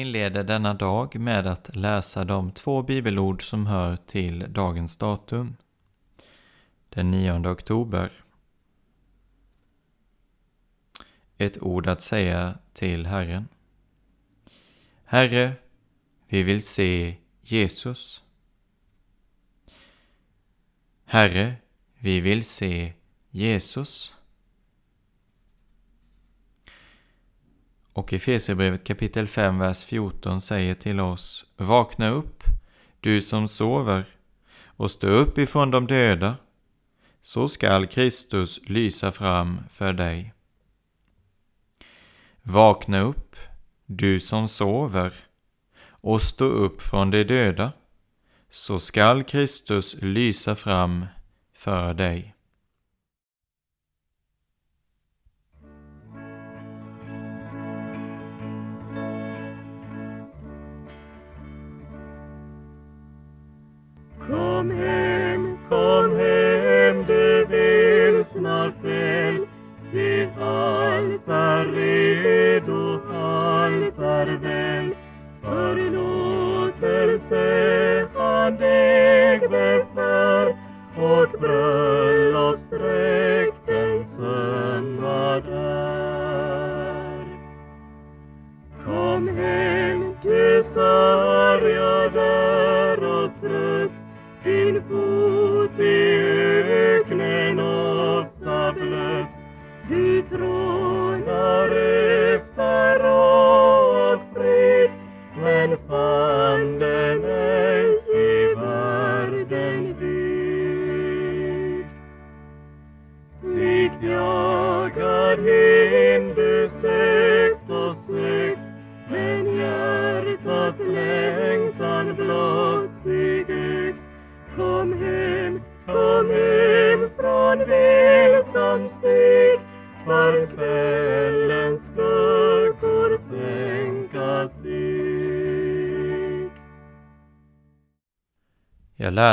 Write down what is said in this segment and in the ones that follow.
Inleder denna dag med att läsa de två bibelord som hör till dagens datum. Den 9 oktober. Ett ord att säga till Herren. Herre, vi vill se Jesus. Herre, vi vill se Jesus. Och Efesierbrevet kapitel 5, vers 14 säger till oss Vakna upp, du som sover, och stå upp ifrån de döda, så skall Kristus lysa fram för dig. Vakna upp, du som sover, och stå upp från de döda, så skall Kristus lysa fram för dig. Allt Förlåtelse han dig beför och bröllopsdräkten svär.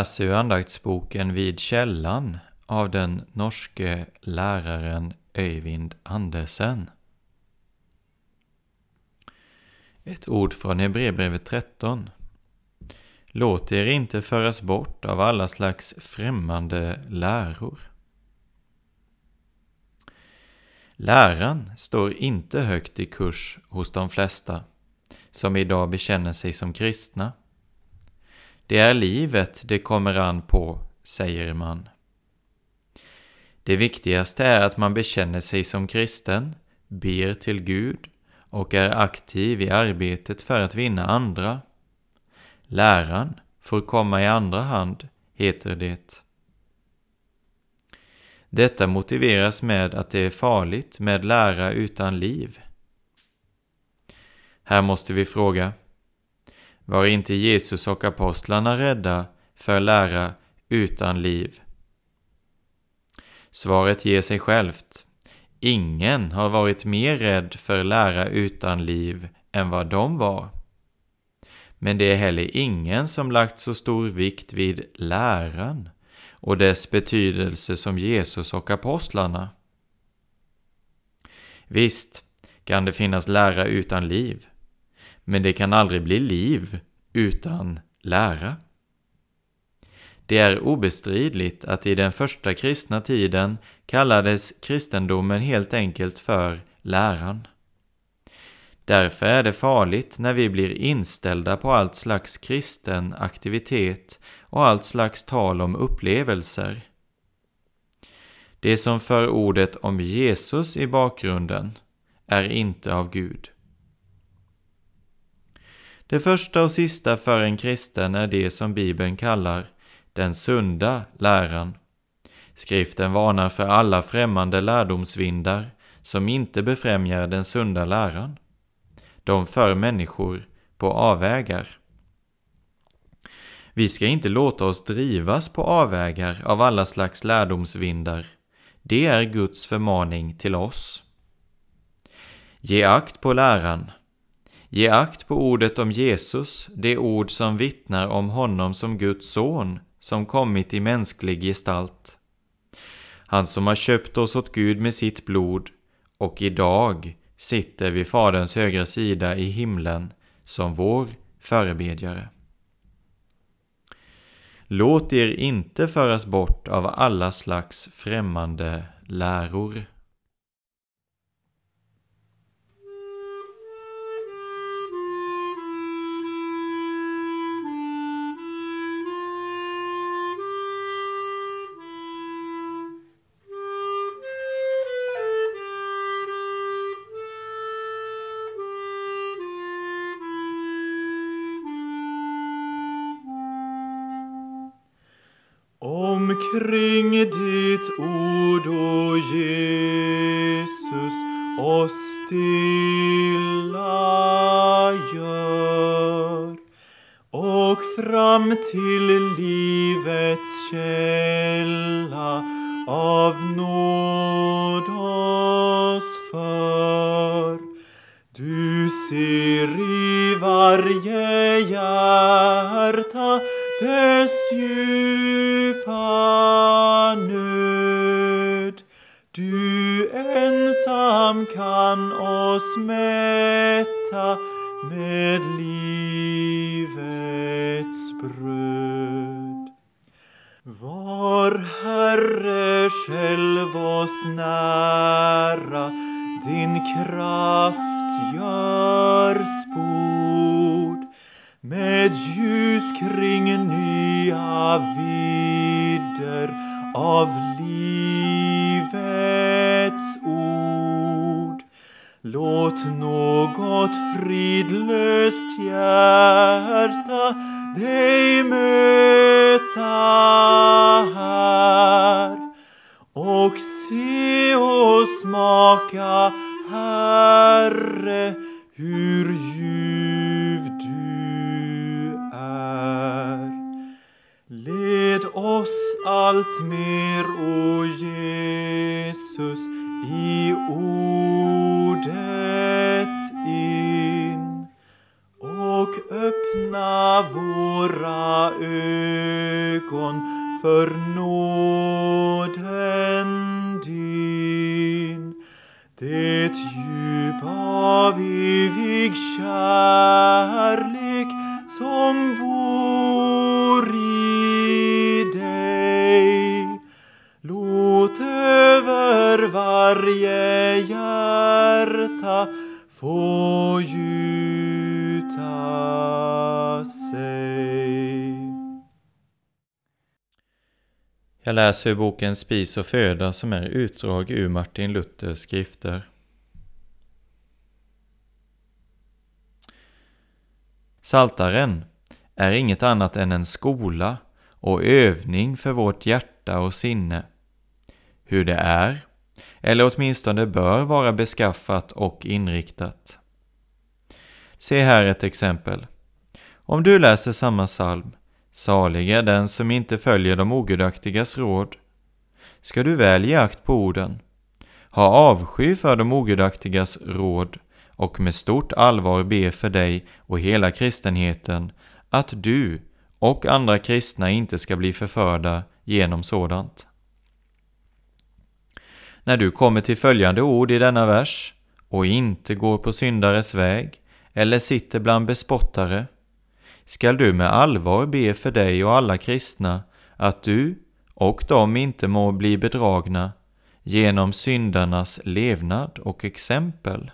Läser ur andaktsboken Vid källan av den norske läraren Öyvind Andersen. Ett ord från Hebreerbrevet 13. Låt er inte föras bort av alla slags främmande läror. Läran står inte högt i kurs hos de flesta som idag bekänner sig som kristna. Det är livet det kommer an på, säger man. Det viktigaste är att man bekänner sig som kristen, ber till Gud och är aktiv i arbetet för att vinna andra. Läran får komma i andra hand, heter det. Detta motiveras med att det är farligt med lära utan liv. Här måste vi fråga, var inte Jesus och apostlarna rädda för lära utan liv? Svaret ger sig självt. Ingen har varit mer rädd för lära utan liv än vad de var. Men det är heller ingen som lagt så stor vikt vid läran och dess betydelse som Jesus och apostlarna. Visst kan det finnas lära utan liv, men det kan aldrig bli liv utan lära. Det är obestridligt att i den första kristna tiden kallades kristendomen helt enkelt för läran. Därför är det farligt när vi blir inställda på allt slags kristen aktivitet och allt slags tal om upplevelser. Det som för ordet om Jesus i bakgrunden är inte av Gud. Det första och sista för en kristen är det som Bibeln kallar den sunda läran. Skriften varnar för alla främmande lärdomsvindar som inte befrämjar den sunda läran. De för människor på avvägar. Vi ska inte låta oss drivas på avvägar av alla slags lärdomsvindar. Det är Guds förmaning till oss. Ge akt på läran. Ge akt på ordet om Jesus, det ord som vittnar om honom som Guds son, som kommit i mänsklig gestalt. Han som har köpt oss åt Gud med sitt blod och idag sitter vid Faderns högra sida i himlen som vår förebedjare. Låt er inte föras bort av alla slags främmande läror. Kring ditt ord, o Jesus, oss stilla gör och fram till livets källa av nåd oss för. Du ser i varje hjärta oss mätta med livets bröd. Var Herre själv oss nära, din kraft gör spord med ljus kring nya vidder av livets ord. Låt något fridlöst hjärta dig möta här och se och smaka, Herre, hur ljuv du är. Led oss allt mer, o Jesus, Vader. Jag läser ur boken Spis och föda som är utdrag ur Martin Luthers skrifter. Saltaren är inget annat än en skola och övning för vårt hjärta och sinne. Hur det är, eller åtminstone bör vara beskaffat och inriktat. Se här ett exempel. Om du läser samma psalm Salig är den som inte följer de ogudaktigas råd. Ska du väl ge akt på orden, ha avsky för de ogudaktigas råd och med stort allvar be för dig och hela kristenheten att du och andra kristna inte ska bli förförda genom sådant. När du kommer till följande ord i denna vers och inte går på syndares väg eller sitter bland bespottare, skall du med allvar be för dig och alla kristna att du och de inte må bli bedragna genom syndarnas levnad och exempel.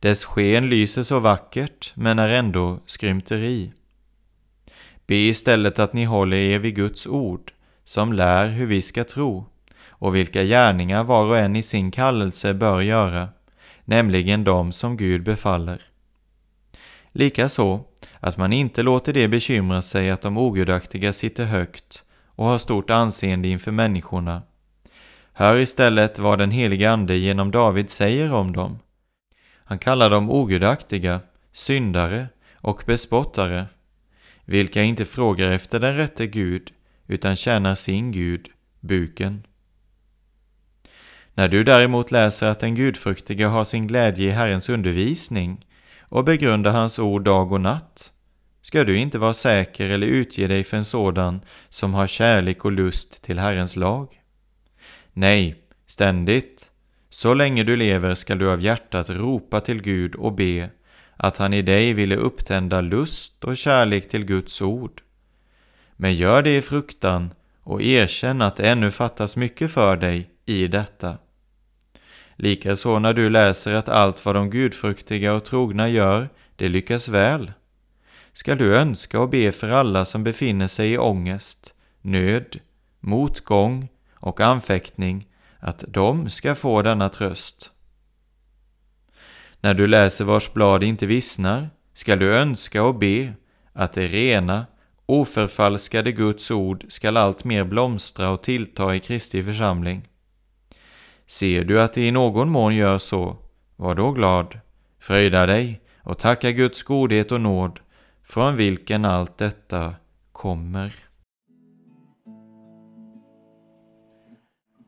Dess sken lyser så vackert, men är ändå skrymteri. Be istället att ni håller er vid Guds ord, som lär hur vi ska tro, och vilka gärningar var och en i sin kallelse bör göra, nämligen de som Gud befaller. Likaså att man inte låter det bekymra sig att de ogudaktiga sitter högt och har stort anseende inför människorna. Hör istället vad den helige Ande genom David säger om dem. Han kallar dem ogudaktiga, syndare och bespottare, vilka inte frågar efter den rätte Gud, utan tjänar sin Gud, buken. När du däremot läser att den gudfruktige har sin glädje i Herrens undervisning och begrunda hans ord dag och natt, ska du inte vara säker eller utge dig för en sådan som har kärlek och lust till Herrens lag. Nej, ständigt, så länge du lever skall du av hjärtat ropa till Gud och be att han i dig ville upptända lust och kärlek till Guds ord. Men gör det i fruktan och erkänn att det ännu fattas mycket för dig i detta. Likaså när du läser att allt vad de gudfruktiga och trogna gör, det lyckas väl, skall du önska och be för alla som befinner sig i ångest, nöd, motgång och anfäktning, att de ska få denna tröst. När du läser vars blad inte vissnar, skall du önska och be att det rena, oförfalskade Guds ord skall allt mer blomstra och tillta i Kristi församling. Ser du att det i någon mån gör så, var då glad, fröjda dig och tacka Guds godhet och nåd, från vilken allt detta kommer.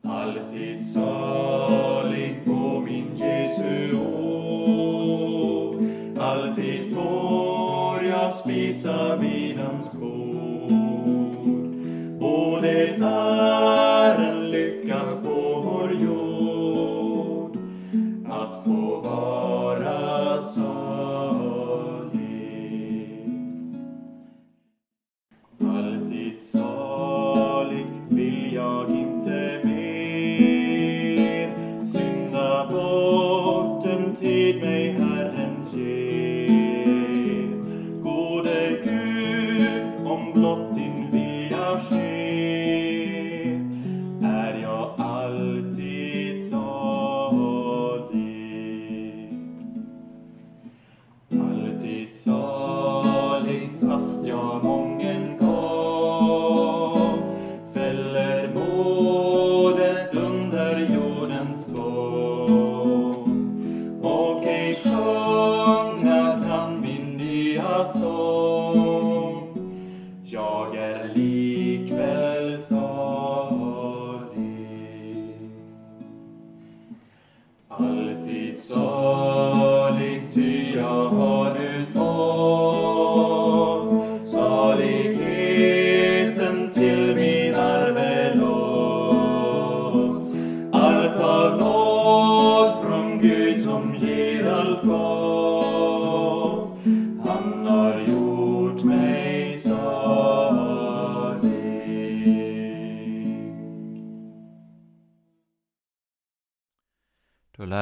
Alltid salig på min Jesu ord. Alltid får jag spisa vid hans bord.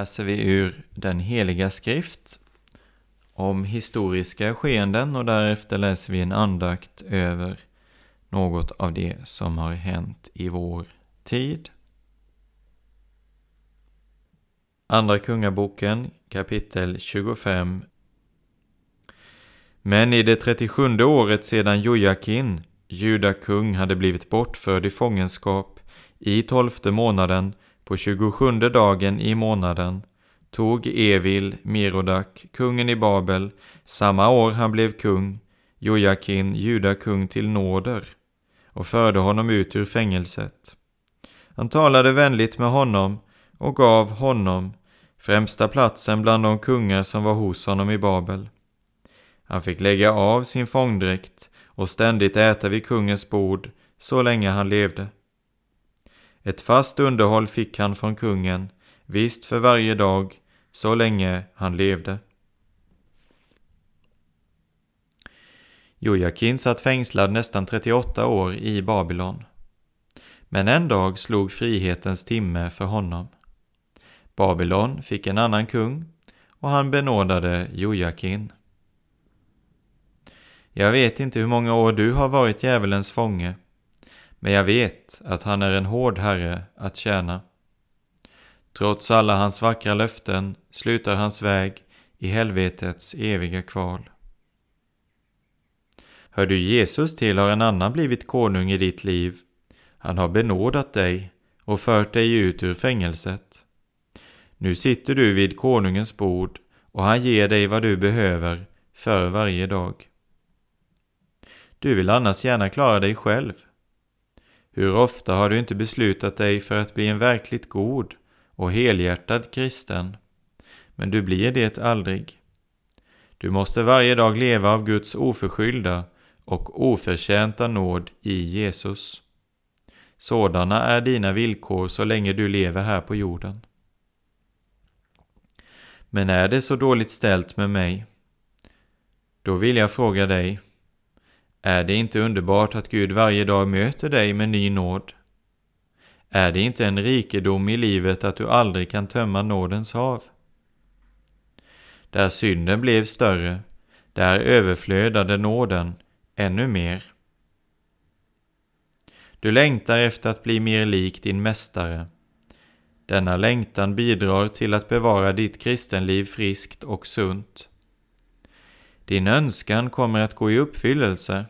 Läser vi ur den heliga skrift om historiska skeenden och därefter läser vi en andakt över något av det som har hänt i vår tid. Andra Kungaboken kapitel 25 Men i det 37 året sedan Jojakin, judakung, hade blivit bortförd i fångenskap i tolfte månaden på 27 dagen i månaden tog Evil Merodak, kungen i Babel, samma år han blev kung, Jojakin, judakung till nåder och förde honom ut ur fängelset. Han talade vänligt med honom och gav honom främsta platsen bland de kungar som var hos honom i Babel. Han fick lägga av sin fångdräkt och ständigt äta vid kungens bord så länge han levde. Ett fast underhåll fick han från kungen, visst för varje dag, så länge han levde. Jojakin satt fängslad nästan 38 år i Babylon. Men en dag slog frihetens timme för honom. Babylon fick en annan kung och han benådade Jojakin. Jag vet inte hur många år du har varit djävulens fånge men jag vet att han är en hård herre att tjäna. Trots alla hans vackra löften slutar hans väg i helvetets eviga kval. Hör du Jesus till har en annan blivit konung i ditt liv. Han har benådat dig och fört dig ut ur fängelset. Nu sitter du vid konungens bord och han ger dig vad du behöver för varje dag. Du vill annars gärna klara dig själv. Hur ofta har du inte beslutat dig för att bli en verkligt god och helhjärtad kristen? Men du blir det aldrig. Du måste varje dag leva av Guds oförskyllda och oförtjänta nåd i Jesus. Sådana är dina villkor så länge du lever här på jorden. Men är det så dåligt ställt med mig? Då vill jag fråga dig, är det inte underbart att Gud varje dag möter dig med ny nåd? Är det inte en rikedom i livet att du aldrig kan tömma nådens hav? Där synden blev större, där överflödade nåden ännu mer. Du längtar efter att bli mer lik din mästare. Denna längtan bidrar till att bevara ditt kristenliv friskt och sunt. Din önskan kommer att gå i uppfyllelse.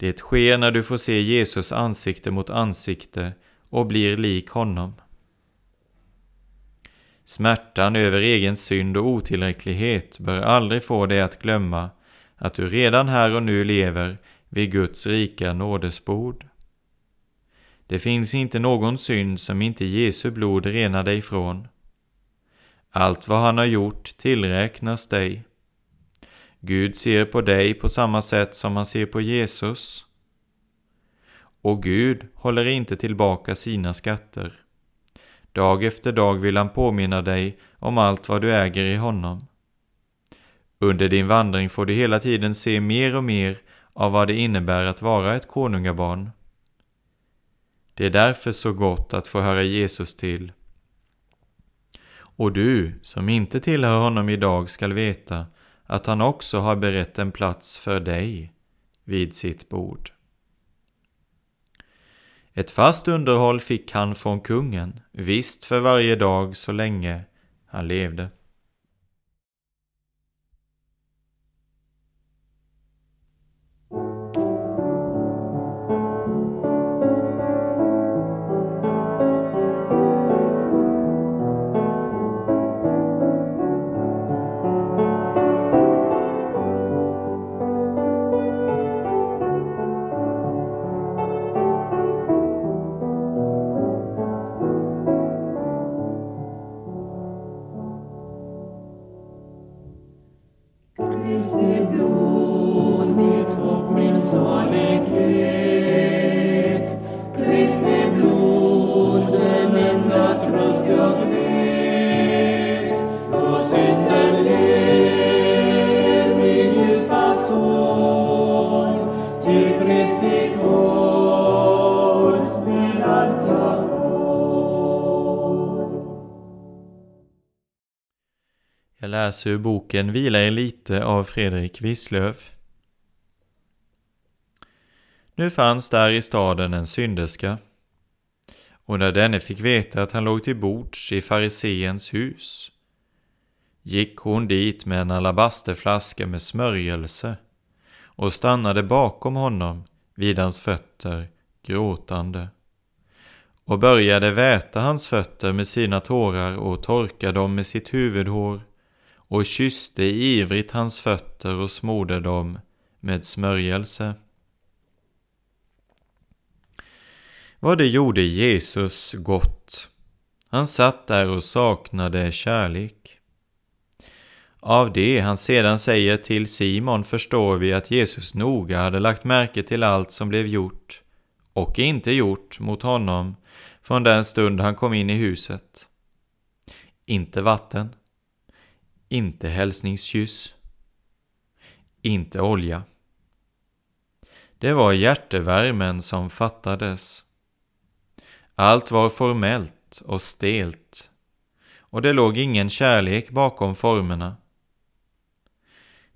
Det sker när du får se Jesus ansikte mot ansikte och blir lik honom. Smärtan över egen synd och otillräcklighet bör aldrig få dig att glömma att du redan här och nu lever vid Guds rika nådesbord. Det finns inte någon synd som inte Jesu blod renar dig från. Allt vad han har gjort tillräknas dig. Gud ser på dig på samma sätt som han ser på Jesus. Och Gud håller inte tillbaka sina skatter. Dag efter dag vill han påminna dig om allt vad du äger i honom. Under din vandring får du hela tiden se mer och mer av vad det innebär att vara ett konungabarn. Det är därför så gott att få höra Jesus till. Och du som inte tillhör honom idag skall veta att han också har berett en plats för dig vid sitt bord. Ett fast underhåll fick han från kungen, visst för varje dag så länge han levde. Läser ur boken Vila er lite av Fredrik Wisslöf. Nu fanns där i staden en synderska. Och när denne fick veta att han låg till bords i fariseens hus gick hon dit med en alabasterflaska med smörjelse och stannade bakom honom vid hans fötter gråtande och började väta hans fötter med sina tårar och torka dem med sitt huvudhår och kysste ivrigt hans fötter och smorde dem med smörjelse. Vad det gjorde Jesus gott. Han satt där och saknade kärlek. Av det han sedan säger till Simon förstår vi att Jesus noga hade lagt märke till allt som blev gjort och inte gjort mot honom från den stund han kom in i huset. Inte vatten, inte hälsningskyss, inte olja, Det var hjärtevärmen som fattades. Allt var formellt och stelt och det låg ingen kärlek bakom formerna.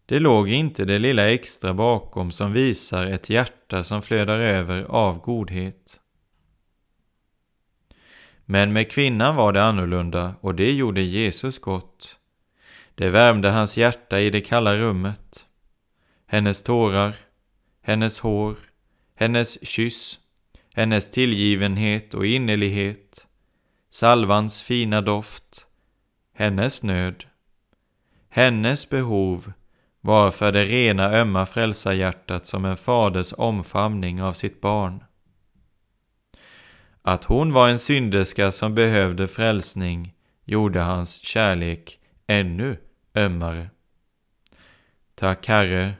Det låg inte det lilla extra bakom som visar ett hjärta som flödar över av godhet. Men med kvinnan var det annorlunda och det gjorde Jesus gott. Det värmde hans hjärta i det kalla rummet. Hennes tårar, hennes hår, hennes kyss, hennes tillgivenhet och innerlighet, salvans fina doft, hennes nöd, hennes behov var för det rena ömma frälsarhjärtat som en faders omfamning av sitt barn. Att hon var en synderska som behövde frälsning gjorde hans kärlek ännu ömmare. Tack Herre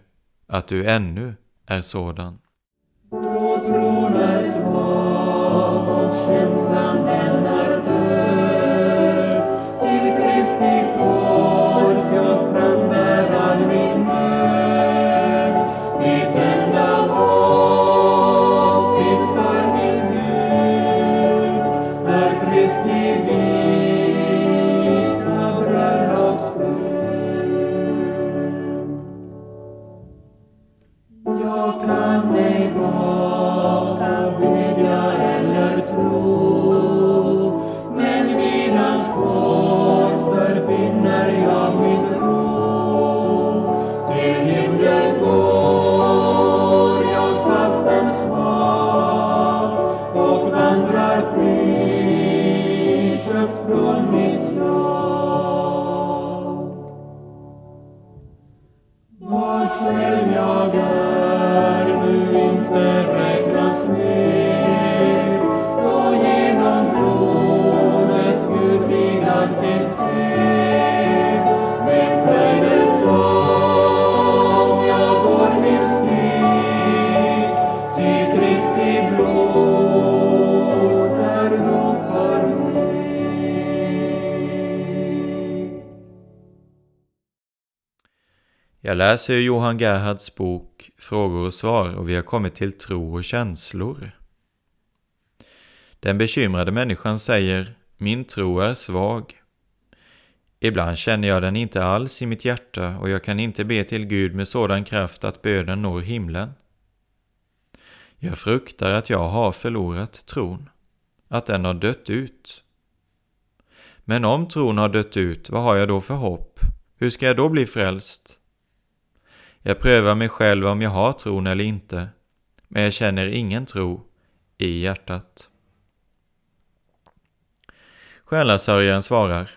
att du ännu är sådan. Då tron är svag och känns jag kan ej våga bedja eller tro. Men vid hans kors förfinner jag Jag läser Johan Gerhards bok Frågor och svar och vi har kommit till tro och känslor. Den bekymrade människan säger Min tro är svag. Ibland känner jag den inte alls i mitt hjärta och jag kan inte be till Gud med sådan kraft att bönen når himlen. Jag fruktar att jag har förlorat tron, att den har dött ut. Men om tron har dött ut, vad har jag då för hopp? Hur ska jag då bli frälst? Jag prövar mig själv om jag har tron eller inte, men jag känner ingen tro i hjärtat. Själasörjaren svarar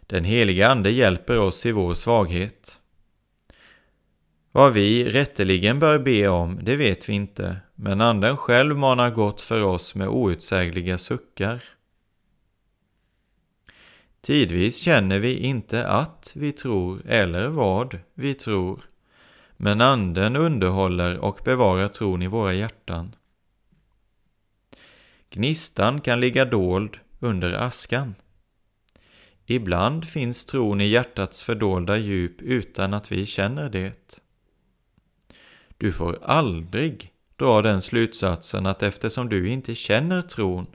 Den helige Ande hjälper oss i vår svaghet. Vad vi rätteligen bör be om, det vet vi inte, men Anden själv manar gott för oss med outsägliga suckar. Tidvis känner vi inte att vi tror eller vad vi tror, men Anden underhåller och bevarar tron i våra hjärtan. Gnistan kan ligga dold under askan. Ibland finns tron i hjärtats fördolda djup utan att vi känner det. Du får aldrig dra den slutsatsen att eftersom du inte känner tron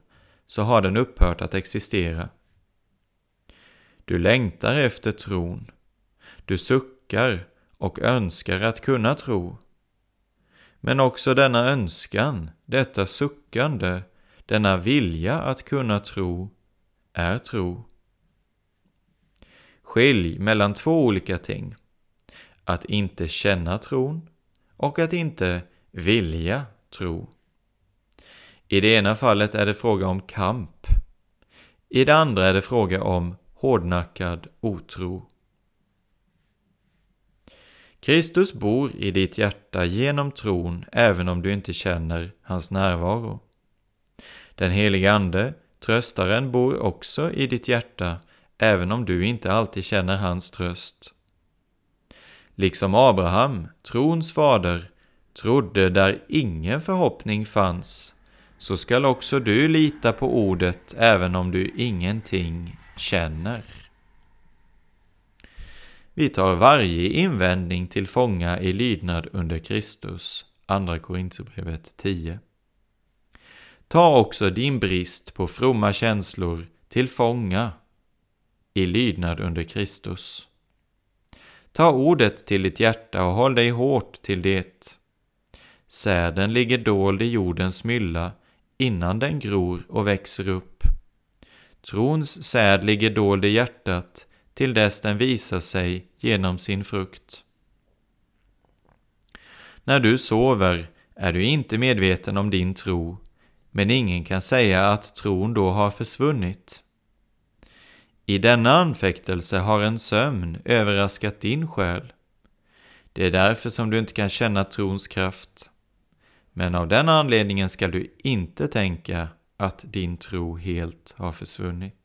så har den upphört att existera. Du längtar efter tron. Du suckar och önskar att kunna tro. Men också denna önskan, detta suckande, denna vilja att kunna tro, är tro. Skilj mellan två olika ting. Att inte känna tron och att inte vilja tro. I det ena fallet är det fråga om kamp. I det andra är det fråga om hårdnackad otro. Kristus bor i ditt hjärta genom tron även om du inte känner hans närvaro. Den helige Ande, tröstaren, bor också i ditt hjärta även om du inte alltid känner hans tröst. Liksom Abraham, trons fader, trodde där ingen förhoppning fanns, så skall också du lita på ordet även om du ingenting känner. Vi tar varje invändning till fånga i lydnad under Kristus. Andra Korinthierbrevet 10. Ta också din brist på fromma känslor till fånga i lydnad under Kristus. Ta ordet till ditt hjärta och håll dig hårt till det. Säden ligger dold i jordens mylla innan den gror och växer upp. Trons säd ligger dold i hjärtat till dess den visar sig genom sin frukt. När du sover är du inte medveten om din tro, men ingen kan säga att tron då har försvunnit. I denna anfäktelse har en sömn överraskat din själ. Det är därför som du inte kan känna trons kraft. Men av den anledningen skall du inte tänka att din tro helt har försvunnit.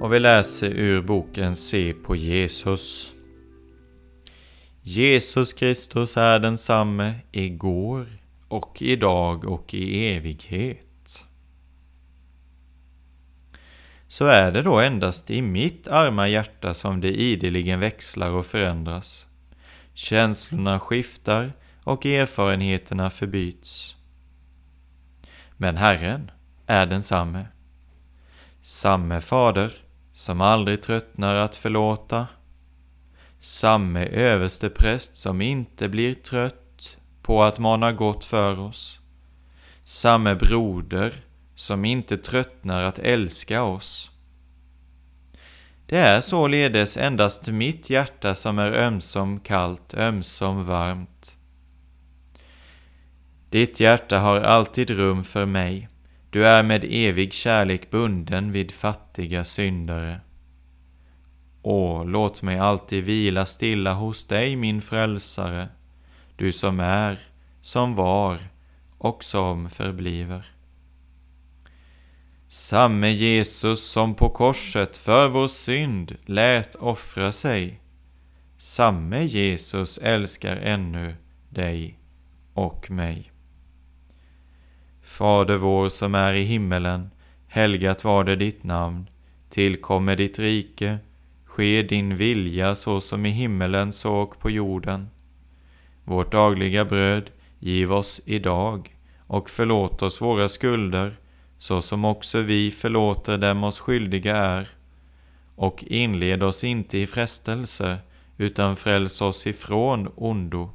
Och vi läser ur boken Se på Jesus. Jesus Kristus är densamme igår och idag och i evighet. Så är det då endast i mitt arma hjärta som det ideligen växlar och förändras. Känslorna skiftar och erfarenheterna förbyts. Men Herren är densamme. Samme Fader som aldrig tröttnar att förlåta. Samme överstepräst som inte blir trött på att mana gott för oss. Samme broder som inte tröttnar att älska oss. Det är således endast mitt hjärta som är ömsom kallt, ömsom varmt. Ditt hjärta har alltid rum för mig. Du är med evig kärlek bunden vid fattiga syndare. Åh, låt mig alltid vila stilla hos dig, min frälsare, du som är, som var och som förbliver. Samme Jesus som på korset för vår synd lät offra sig, samme Jesus älskar ännu dig och mig. Fader vår som är i himmelen. Helgat var det ditt namn. Tillkommer ditt rike. Ske din vilja så som i himmelen så och på jorden. Vårt dagliga bröd giv oss idag och förlåt oss våra skulder så som också vi förlåter dem oss skyldiga är. Och inled oss inte i frestelse utan fräls oss ifrån ondo.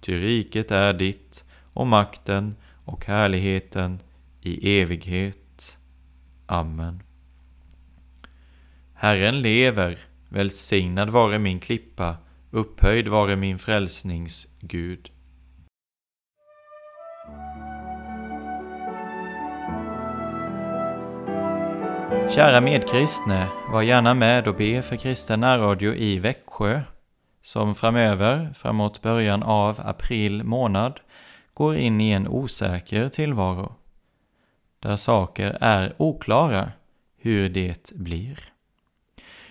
Ty riket är ditt och makten och härligheten i evighet. Amen. Herren lever, välsignad vare min klippa, upphöjd vare min frälsnings Gud. Kära medkristne, var gärna med och be för kristen närradio i Växjö, som framöver, framåt början av april månad, går in i en osäker tillvaro, där saker är oklara hur det blir.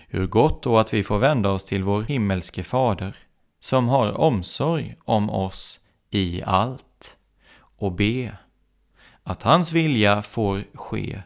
Hur gott då att vi får vända oss till vår himmelske Fader, som har omsorg om oss i allt, och be att hans vilja får ske.